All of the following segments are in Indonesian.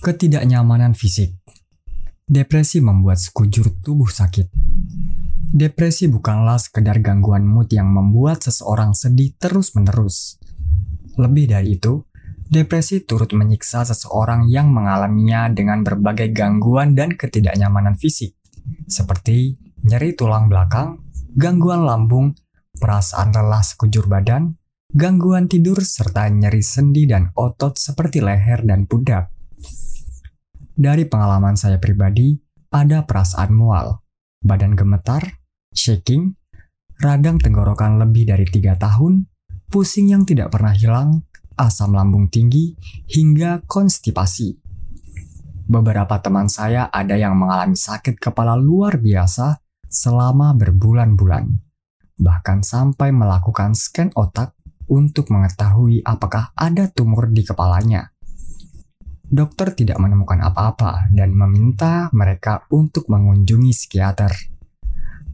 Ketidaknyamanan fisik. Depresi membuat sekujur tubuh sakit. Depresi bukanlah sekedar gangguan mood yang membuat seseorang sedih terus-menerus. Lebih dari itu, depresi turut menyiksa seseorang yang mengalaminya dengan berbagai gangguan dan ketidaknyamanan fisik, seperti nyeri tulang belakang, gangguan lambung, perasaan lelah sekujur badan, gangguan tidur, serta nyeri sendi dan otot seperti leher dan pundak. Dari pengalaman saya pribadi, ada perasaan mual, badan gemetar, shaking, radang tenggorokan lebih dari tiga tahun, pusing yang tidak pernah hilang, asam lambung tinggi, hingga konstipasi. Beberapa teman saya ada yang mengalami sakit kepala luar biasa selama berbulan-bulan, bahkan sampai melakukan scan otak untuk mengetahui apakah ada tumor di kepalanya dokter tidak menemukan apa-apa dan meminta mereka untuk mengunjungi psikiater.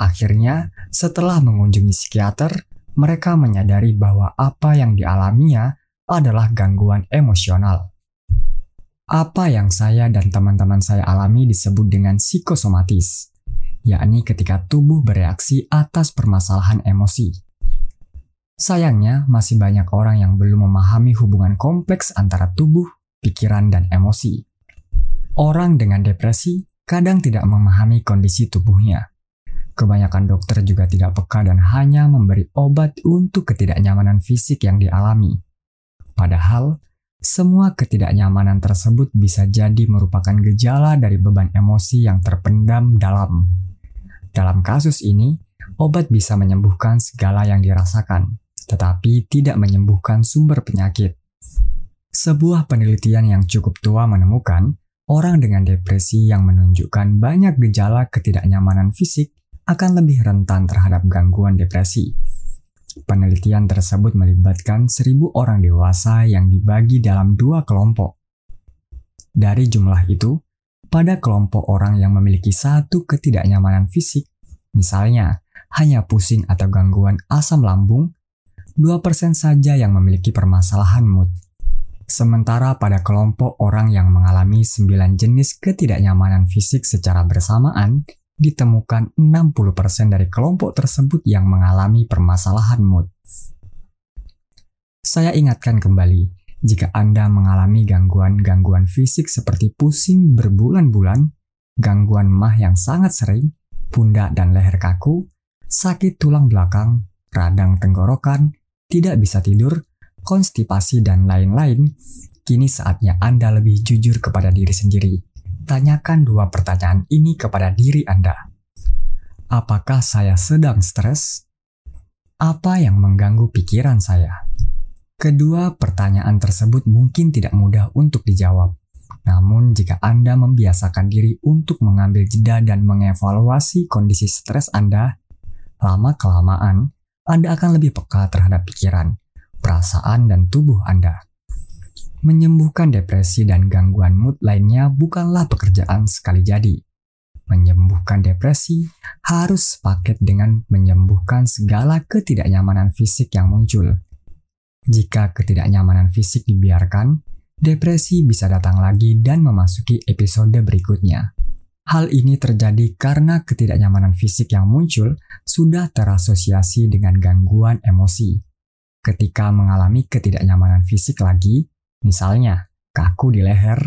Akhirnya, setelah mengunjungi psikiater, mereka menyadari bahwa apa yang dialaminya adalah gangguan emosional. Apa yang saya dan teman-teman saya alami disebut dengan psikosomatis, yakni ketika tubuh bereaksi atas permasalahan emosi. Sayangnya, masih banyak orang yang belum memahami hubungan kompleks antara tubuh pikiran, dan emosi. Orang dengan depresi kadang tidak memahami kondisi tubuhnya. Kebanyakan dokter juga tidak peka dan hanya memberi obat untuk ketidaknyamanan fisik yang dialami. Padahal, semua ketidaknyamanan tersebut bisa jadi merupakan gejala dari beban emosi yang terpendam dalam. Dalam kasus ini, obat bisa menyembuhkan segala yang dirasakan, tetapi tidak menyembuhkan sumber penyakit. Sebuah penelitian yang cukup tua menemukan orang dengan depresi yang menunjukkan banyak gejala ketidaknyamanan fisik akan lebih rentan terhadap gangguan depresi. Penelitian tersebut melibatkan seribu orang dewasa yang dibagi dalam dua kelompok. Dari jumlah itu, pada kelompok orang yang memiliki satu ketidaknyamanan fisik, misalnya hanya pusing atau gangguan asam lambung, 2% saja yang memiliki permasalahan mood Sementara pada kelompok orang yang mengalami 9 jenis ketidaknyamanan fisik secara bersamaan, ditemukan 60% dari kelompok tersebut yang mengalami permasalahan mood. Saya ingatkan kembali, jika Anda mengalami gangguan-gangguan fisik seperti pusing berbulan-bulan, gangguan mah yang sangat sering, pundak dan leher kaku, sakit tulang belakang, radang tenggorokan, tidak bisa tidur, konstipasi, dan lain-lain, kini saatnya Anda lebih jujur kepada diri sendiri. Tanyakan dua pertanyaan ini kepada diri Anda. Apakah saya sedang stres? Apa yang mengganggu pikiran saya? Kedua pertanyaan tersebut mungkin tidak mudah untuk dijawab. Namun, jika Anda membiasakan diri untuk mengambil jeda dan mengevaluasi kondisi stres Anda, lama-kelamaan Anda akan lebih peka terhadap pikiran, perasaan, dan tubuh Anda. Menyembuhkan depresi dan gangguan mood lainnya bukanlah pekerjaan sekali jadi. Menyembuhkan depresi harus sepaket dengan menyembuhkan segala ketidaknyamanan fisik yang muncul. Jika ketidaknyamanan fisik dibiarkan, depresi bisa datang lagi dan memasuki episode berikutnya. Hal ini terjadi karena ketidaknyamanan fisik yang muncul sudah terasosiasi dengan gangguan emosi ketika mengalami ketidaknyamanan fisik lagi, misalnya kaku di leher,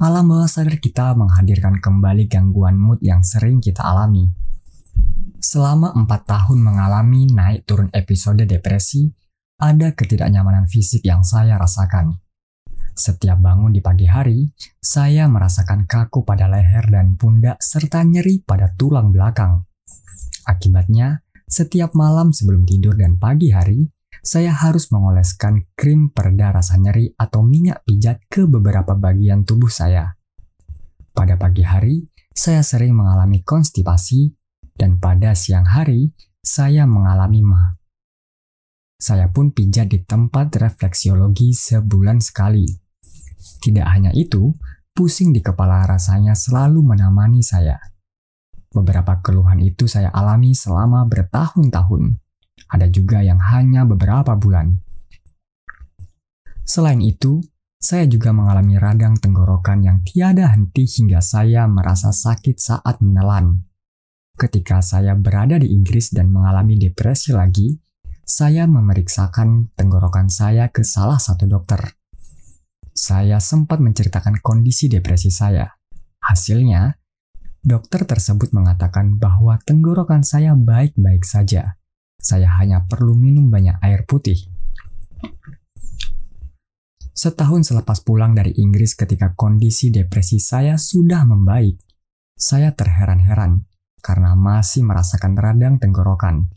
alam bawah sadar kita menghadirkan kembali gangguan mood yang sering kita alami. Selama empat tahun mengalami naik turun episode depresi, ada ketidaknyamanan fisik yang saya rasakan. Setiap bangun di pagi hari, saya merasakan kaku pada leher dan pundak serta nyeri pada tulang belakang. Akibatnya, setiap malam sebelum tidur dan pagi hari, saya harus mengoleskan krim pereda rasa nyeri atau minyak pijat ke beberapa bagian tubuh saya. Pada pagi hari, saya sering mengalami konstipasi, dan pada siang hari, saya mengalami mah. Saya pun pijat di tempat refleksiologi sebulan sekali. Tidak hanya itu, pusing di kepala rasanya selalu menemani saya. Beberapa keluhan itu saya alami selama bertahun-tahun ada juga yang hanya beberapa bulan. Selain itu, Saya juga mengalami radang tenggorokan yang tiada henti hingga saya merasa sakit saat menelan. Ketika saya berada di Inggris dan mengalami depresi lagi, saya memeriksakan tenggorokan saya ke salah satu dokter. Saya sempat menceritakan kondisi depresi saya. Hasilnya, dokter tersebut mengatakan bahwa tenggorokan saya baik-baik saja. Saya hanya perlu minum banyak air putih. Setahun selepas pulang dari Inggris ketika kondisi depresi saya sudah membaik, saya terheran-heran karena masih merasakan radang tenggorokan.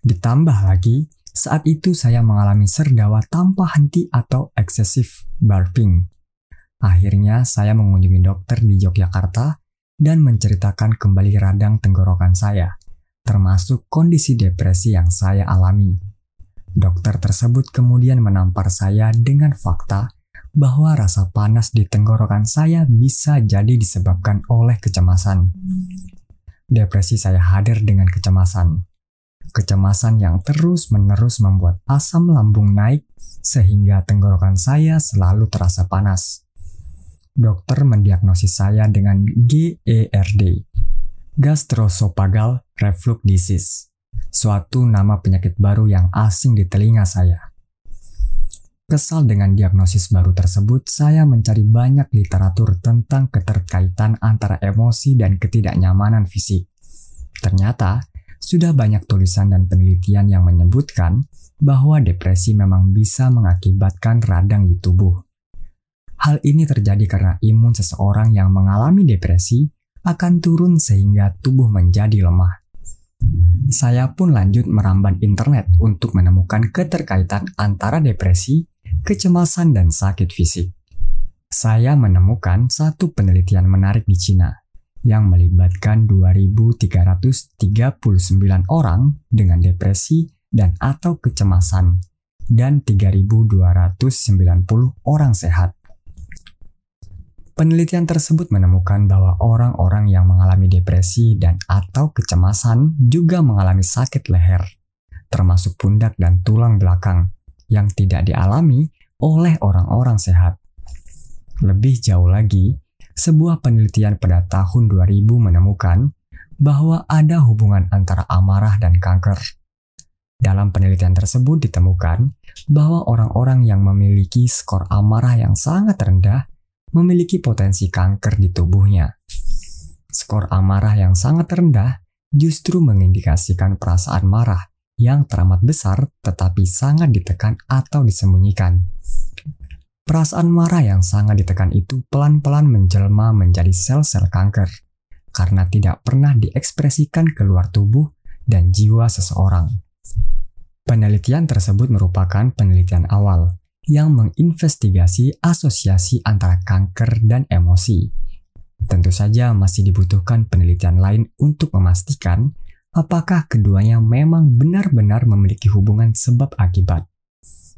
Ditambah lagi, saat itu saya mengalami serdawa tanpa henti atau excessive burping. Akhirnya saya mengunjungi dokter di Yogyakarta dan menceritakan kembali radang tenggorokan saya, termasuk kondisi depresi yang saya alami. Dokter tersebut kemudian menampar saya dengan fakta bahwa rasa panas di tenggorokan saya bisa jadi disebabkan oleh kecemasan. Depresi saya hadir dengan kecemasan. Kecemasan yang terus-menerus membuat asam lambung naik sehingga tenggorokan saya selalu terasa panas. Dokter mendiagnosis saya dengan GERD, Gastroesophageal Reflux Disease suatu nama penyakit baru yang asing di telinga saya. Kesal dengan diagnosis baru tersebut, saya mencari banyak literatur tentang keterkaitan antara emosi dan ketidaknyamanan fisik. Ternyata, sudah banyak tulisan dan penelitian yang menyebutkan bahwa depresi memang bisa mengakibatkan radang di tubuh. Hal ini terjadi karena imun seseorang yang mengalami depresi akan turun sehingga tubuh menjadi lemah. Saya pun lanjut meramban internet untuk menemukan keterkaitan antara depresi, kecemasan, dan sakit fisik. Saya menemukan satu penelitian menarik di Cina yang melibatkan 2.339 orang dengan depresi dan atau kecemasan dan 3.290 orang sehat. Penelitian tersebut menemukan bahwa orang-orang yang mengalami depresi dan atau kecemasan juga mengalami sakit leher, termasuk pundak dan tulang belakang, yang tidak dialami oleh orang-orang sehat. Lebih jauh lagi, sebuah penelitian pada tahun 2000 menemukan bahwa ada hubungan antara amarah dan kanker. Dalam penelitian tersebut ditemukan bahwa orang-orang yang memiliki skor amarah yang sangat rendah memiliki potensi kanker di tubuhnya. Skor amarah yang sangat rendah justru mengindikasikan perasaan marah yang teramat besar tetapi sangat ditekan atau disembunyikan. Perasaan marah yang sangat ditekan itu pelan-pelan menjelma menjadi sel-sel kanker karena tidak pernah diekspresikan keluar tubuh dan jiwa seseorang. Penelitian tersebut merupakan penelitian awal, yang menginvestigasi asosiasi antara kanker dan emosi. Tentu saja masih dibutuhkan penelitian lain untuk memastikan apakah keduanya memang benar-benar memiliki hubungan sebab akibat.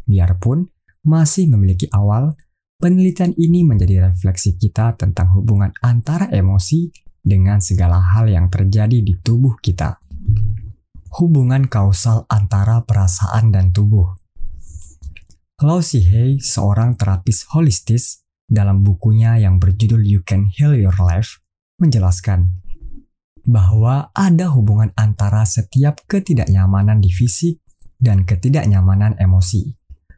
Biarpun masih memiliki awal, penelitian ini menjadi refleksi kita tentang hubungan antara emosi dengan segala hal yang terjadi di tubuh kita. Hubungan kausal antara perasaan dan tubuh Lau Hay, seorang terapis holistis, dalam bukunya yang berjudul You Can Heal Your Life, menjelaskan bahwa ada hubungan antara setiap ketidaknyamanan di fisik dan ketidaknyamanan emosi.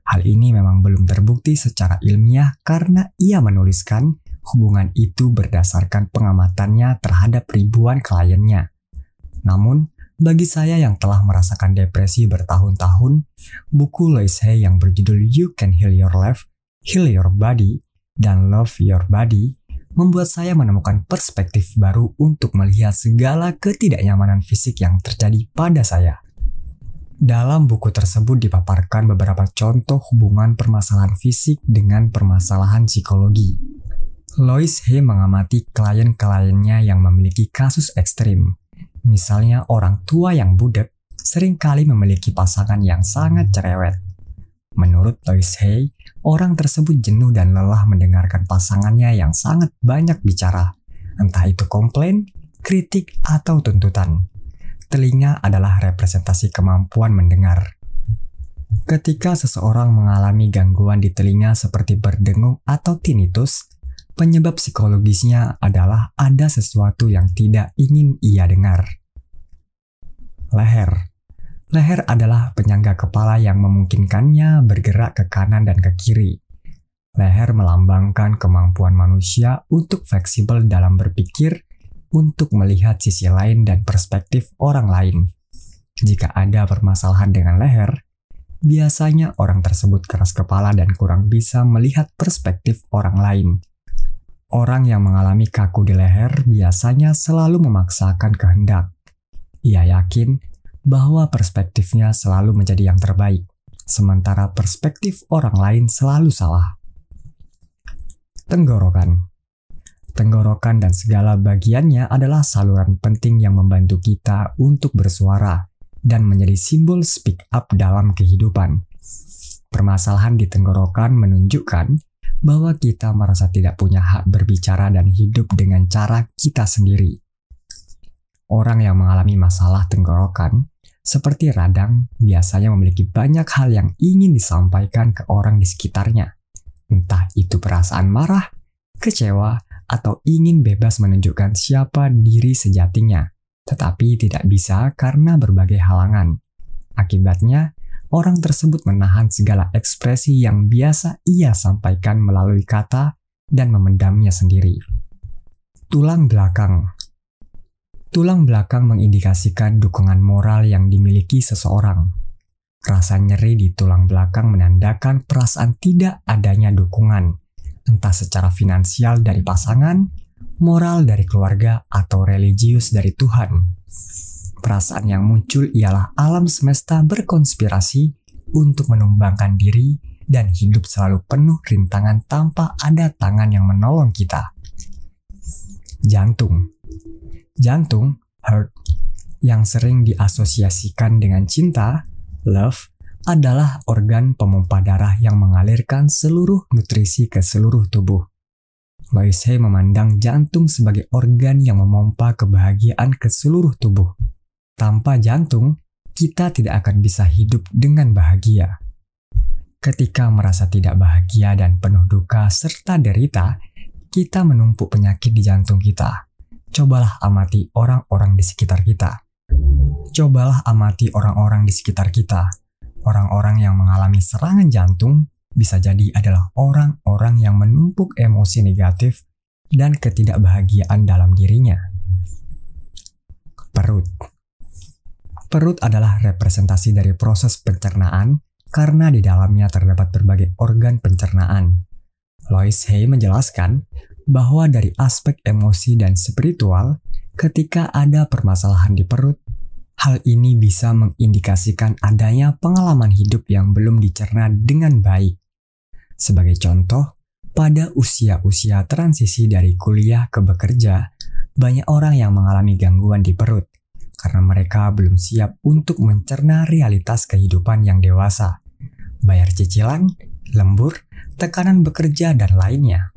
Hal ini memang belum terbukti secara ilmiah karena ia menuliskan hubungan itu berdasarkan pengamatannya terhadap ribuan kliennya. Namun, bagi saya yang telah merasakan depresi bertahun-tahun, buku Lois Hay yang berjudul You Can Heal Your Life, Heal Your Body, dan Love Your Body membuat saya menemukan perspektif baru untuk melihat segala ketidaknyamanan fisik yang terjadi pada saya. Dalam buku tersebut dipaparkan beberapa contoh hubungan permasalahan fisik dengan permasalahan psikologi. Lois Hay mengamati klien-kliennya yang memiliki kasus ekstrim, Misalnya orang tua yang budek sering kali memiliki pasangan yang sangat cerewet. Menurut Lois Hay, orang tersebut jenuh dan lelah mendengarkan pasangannya yang sangat banyak bicara, entah itu komplain, kritik, atau tuntutan. Telinga adalah representasi kemampuan mendengar. Ketika seseorang mengalami gangguan di telinga seperti berdengung atau tinnitus, penyebab psikologisnya adalah ada sesuatu yang tidak ingin ia dengar. Leher Leher adalah penyangga kepala yang memungkinkannya bergerak ke kanan dan ke kiri. Leher melambangkan kemampuan manusia untuk fleksibel dalam berpikir, untuk melihat sisi lain dan perspektif orang lain. Jika ada permasalahan dengan leher, biasanya orang tersebut keras kepala dan kurang bisa melihat perspektif orang lain. Orang yang mengalami kaku di leher biasanya selalu memaksakan kehendak. Ia yakin bahwa perspektifnya selalu menjadi yang terbaik, sementara perspektif orang lain selalu salah. Tenggorokan Tenggorokan dan segala bagiannya adalah saluran penting yang membantu kita untuk bersuara dan menjadi simbol speak up dalam kehidupan. Permasalahan di tenggorokan menunjukkan bahwa kita merasa tidak punya hak berbicara dan hidup dengan cara kita sendiri. Orang yang mengalami masalah tenggorokan seperti radang, biasanya memiliki banyak hal yang ingin disampaikan ke orang di sekitarnya. Entah itu perasaan marah, kecewa, atau ingin bebas menunjukkan siapa diri sejatinya, tetapi tidak bisa karena berbagai halangan. Akibatnya, orang tersebut menahan segala ekspresi yang biasa ia sampaikan melalui kata dan memendamnya sendiri. Tulang belakang Tulang belakang mengindikasikan dukungan moral yang dimiliki seseorang. Rasa nyeri di tulang belakang menandakan perasaan tidak adanya dukungan, entah secara finansial dari pasangan, moral dari keluarga, atau religius dari Tuhan. Perasaan yang muncul ialah alam semesta berkonspirasi untuk menumbangkan diri dan hidup selalu penuh rintangan tanpa ada tangan yang menolong kita. Jantung Jantung, heart, yang sering diasosiasikan dengan cinta, love, adalah organ pemompa darah yang mengalirkan seluruh nutrisi ke seluruh tubuh. Lois Hay memandang jantung sebagai organ yang memompa kebahagiaan ke seluruh tubuh. Tanpa jantung, kita tidak akan bisa hidup dengan bahagia. Ketika merasa tidak bahagia dan penuh duka serta derita, kita menumpuk penyakit di jantung kita cobalah amati orang-orang di sekitar kita. Cobalah amati orang-orang di sekitar kita. Orang-orang yang mengalami serangan jantung bisa jadi adalah orang-orang yang menumpuk emosi negatif dan ketidakbahagiaan dalam dirinya. Perut Perut adalah representasi dari proses pencernaan karena di dalamnya terdapat berbagai organ pencernaan. Lois Hay menjelaskan bahwa dari aspek emosi dan spiritual, ketika ada permasalahan di perut, hal ini bisa mengindikasikan adanya pengalaman hidup yang belum dicerna dengan baik. Sebagai contoh, pada usia-usia transisi dari kuliah ke bekerja, banyak orang yang mengalami gangguan di perut karena mereka belum siap untuk mencerna realitas kehidupan yang dewasa, bayar cicilan, lembur, tekanan bekerja, dan lainnya.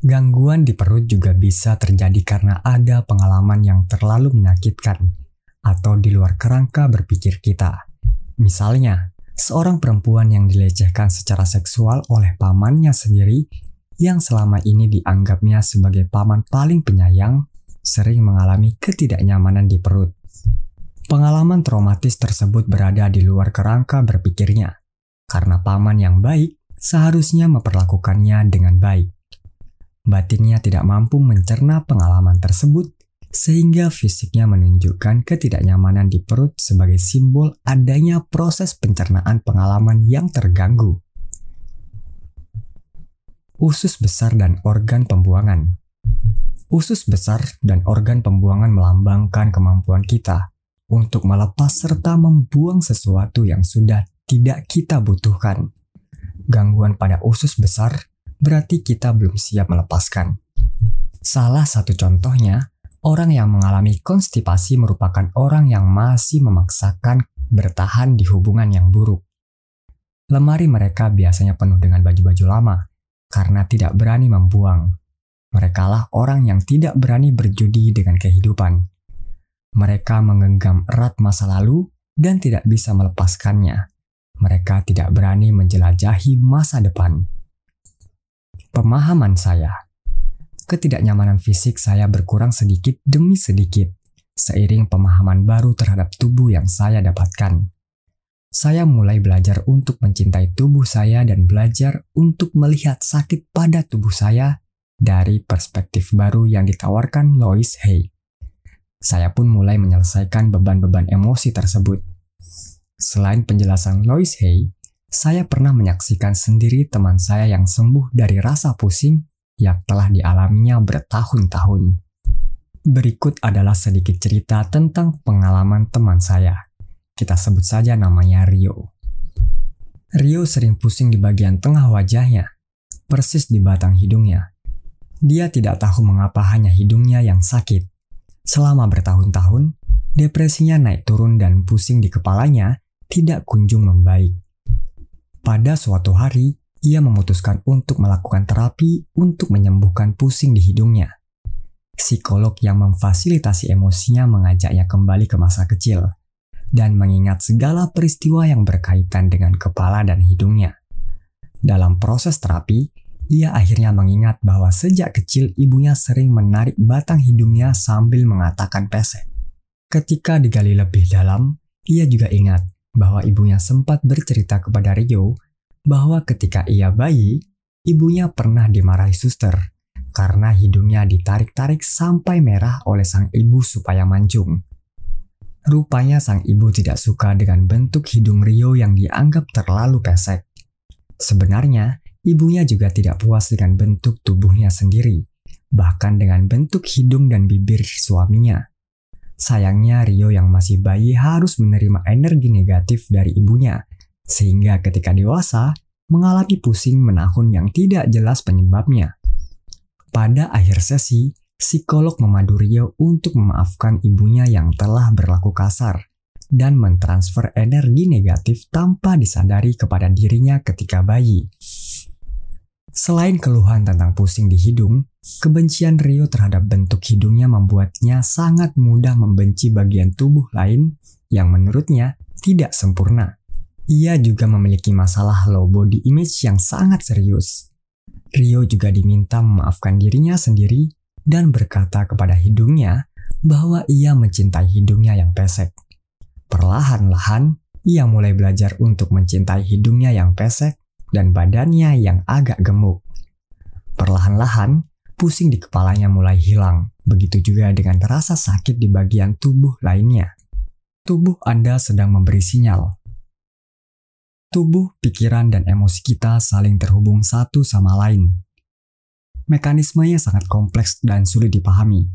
Gangguan di perut juga bisa terjadi karena ada pengalaman yang terlalu menyakitkan atau di luar kerangka berpikir kita. Misalnya, seorang perempuan yang dilecehkan secara seksual oleh pamannya sendiri yang selama ini dianggapnya sebagai paman paling penyayang sering mengalami ketidaknyamanan di perut. Pengalaman traumatis tersebut berada di luar kerangka berpikirnya, karena paman yang baik seharusnya memperlakukannya dengan baik batinnya tidak mampu mencerna pengalaman tersebut sehingga fisiknya menunjukkan ketidaknyamanan di perut sebagai simbol adanya proses pencernaan pengalaman yang terganggu. Usus besar dan organ pembuangan. Usus besar dan organ pembuangan melambangkan kemampuan kita untuk melepas serta membuang sesuatu yang sudah tidak kita butuhkan. Gangguan pada usus besar berarti kita belum siap melepaskan. Salah satu contohnya, orang yang mengalami konstipasi merupakan orang yang masih memaksakan bertahan di hubungan yang buruk. Lemari mereka biasanya penuh dengan baju-baju lama karena tidak berani membuang. Merekalah orang yang tidak berani berjudi dengan kehidupan. Mereka menggenggam erat masa lalu dan tidak bisa melepaskannya. mereka tidak berani menjelajahi masa depan. Pemahaman saya, ketidaknyamanan fisik saya berkurang sedikit demi sedikit seiring pemahaman baru terhadap tubuh yang saya dapatkan. Saya mulai belajar untuk mencintai tubuh saya dan belajar untuk melihat sakit pada tubuh saya dari perspektif baru yang ditawarkan Lois Hay. Saya pun mulai menyelesaikan beban-beban emosi tersebut. Selain penjelasan Lois Hay, saya pernah menyaksikan sendiri teman saya yang sembuh dari rasa pusing yang telah dialaminya bertahun-tahun. Berikut adalah sedikit cerita tentang pengalaman teman saya. Kita sebut saja namanya Rio. Rio sering pusing di bagian tengah wajahnya, persis di batang hidungnya. Dia tidak tahu mengapa hanya hidungnya yang sakit. Selama bertahun-tahun, depresinya naik turun dan pusing di kepalanya tidak kunjung membaik. Pada suatu hari, ia memutuskan untuk melakukan terapi untuk menyembuhkan pusing di hidungnya. Psikolog yang memfasilitasi emosinya mengajaknya kembali ke masa kecil dan mengingat segala peristiwa yang berkaitan dengan kepala dan hidungnya. Dalam proses terapi, ia akhirnya mengingat bahwa sejak kecil ibunya sering menarik batang hidungnya sambil mengatakan pesek. Ketika digali lebih dalam, ia juga ingat bahwa ibunya sempat bercerita kepada Rio bahwa ketika ia bayi, ibunya pernah dimarahi suster karena hidungnya ditarik-tarik sampai merah oleh sang ibu supaya mancung. Rupanya sang ibu tidak suka dengan bentuk hidung Rio yang dianggap terlalu pesek. Sebenarnya, ibunya juga tidak puas dengan bentuk tubuhnya sendiri, bahkan dengan bentuk hidung dan bibir suaminya. Sayangnya Rio yang masih bayi harus menerima energi negatif dari ibunya, sehingga ketika dewasa mengalami pusing menahun yang tidak jelas penyebabnya. Pada akhir sesi, psikolog memadu Rio untuk memaafkan ibunya yang telah berlaku kasar dan mentransfer energi negatif tanpa disadari kepada dirinya ketika bayi. Selain keluhan tentang pusing di hidung, kebencian Rio terhadap bentuk hidungnya membuatnya sangat mudah membenci bagian tubuh lain yang menurutnya tidak sempurna. Ia juga memiliki masalah low body image yang sangat serius. Rio juga diminta memaafkan dirinya sendiri dan berkata kepada hidungnya bahwa ia mencintai hidungnya yang pesek. Perlahan-lahan, ia mulai belajar untuk mencintai hidungnya yang pesek dan badannya yang agak gemuk. Perlahan-lahan, pusing di kepalanya mulai hilang, begitu juga dengan rasa sakit di bagian tubuh lainnya. Tubuh Anda sedang memberi sinyal. Tubuh, pikiran, dan emosi kita saling terhubung satu sama lain. Mekanismenya sangat kompleks dan sulit dipahami.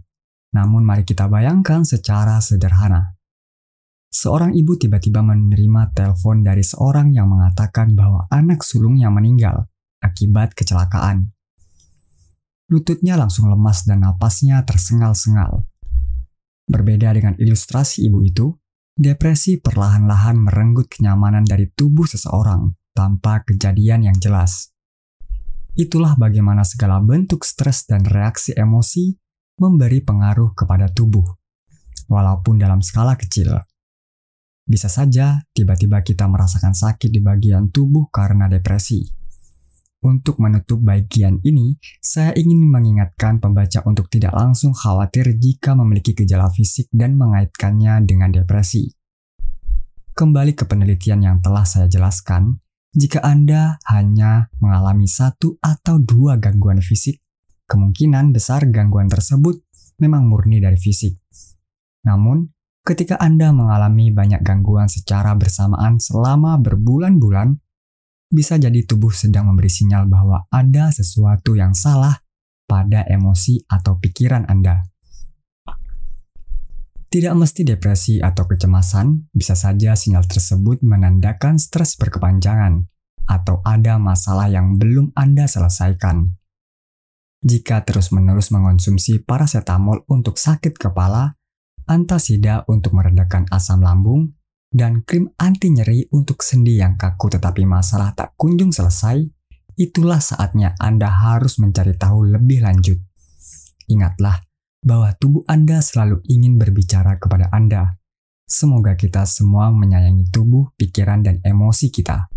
Namun mari kita bayangkan secara sederhana seorang ibu tiba-tiba menerima telepon dari seorang yang mengatakan bahwa anak sulungnya meninggal akibat kecelakaan. Lututnya langsung lemas dan napasnya tersengal-sengal. Berbeda dengan ilustrasi ibu itu, depresi perlahan-lahan merenggut kenyamanan dari tubuh seseorang tanpa kejadian yang jelas. Itulah bagaimana segala bentuk stres dan reaksi emosi memberi pengaruh kepada tubuh, walaupun dalam skala kecil. Bisa saja tiba-tiba kita merasakan sakit di bagian tubuh karena depresi. Untuk menutup bagian ini, saya ingin mengingatkan pembaca untuk tidak langsung khawatir jika memiliki gejala fisik dan mengaitkannya dengan depresi. Kembali ke penelitian yang telah saya jelaskan, jika Anda hanya mengalami satu atau dua gangguan fisik, kemungkinan besar gangguan tersebut memang murni dari fisik. Namun, Ketika Anda mengalami banyak gangguan secara bersamaan selama berbulan-bulan, bisa jadi tubuh sedang memberi sinyal bahwa ada sesuatu yang salah pada emosi atau pikiran Anda. Tidak mesti depresi atau kecemasan, bisa saja sinyal tersebut menandakan stres berkepanjangan atau ada masalah yang belum Anda selesaikan. Jika terus-menerus mengonsumsi paracetamol untuk sakit kepala, antasida untuk meredakan asam lambung, dan krim anti nyeri untuk sendi yang kaku tetapi masalah tak kunjung selesai, itulah saatnya Anda harus mencari tahu lebih lanjut. Ingatlah bahwa tubuh Anda selalu ingin berbicara kepada Anda. Semoga kita semua menyayangi tubuh, pikiran, dan emosi kita.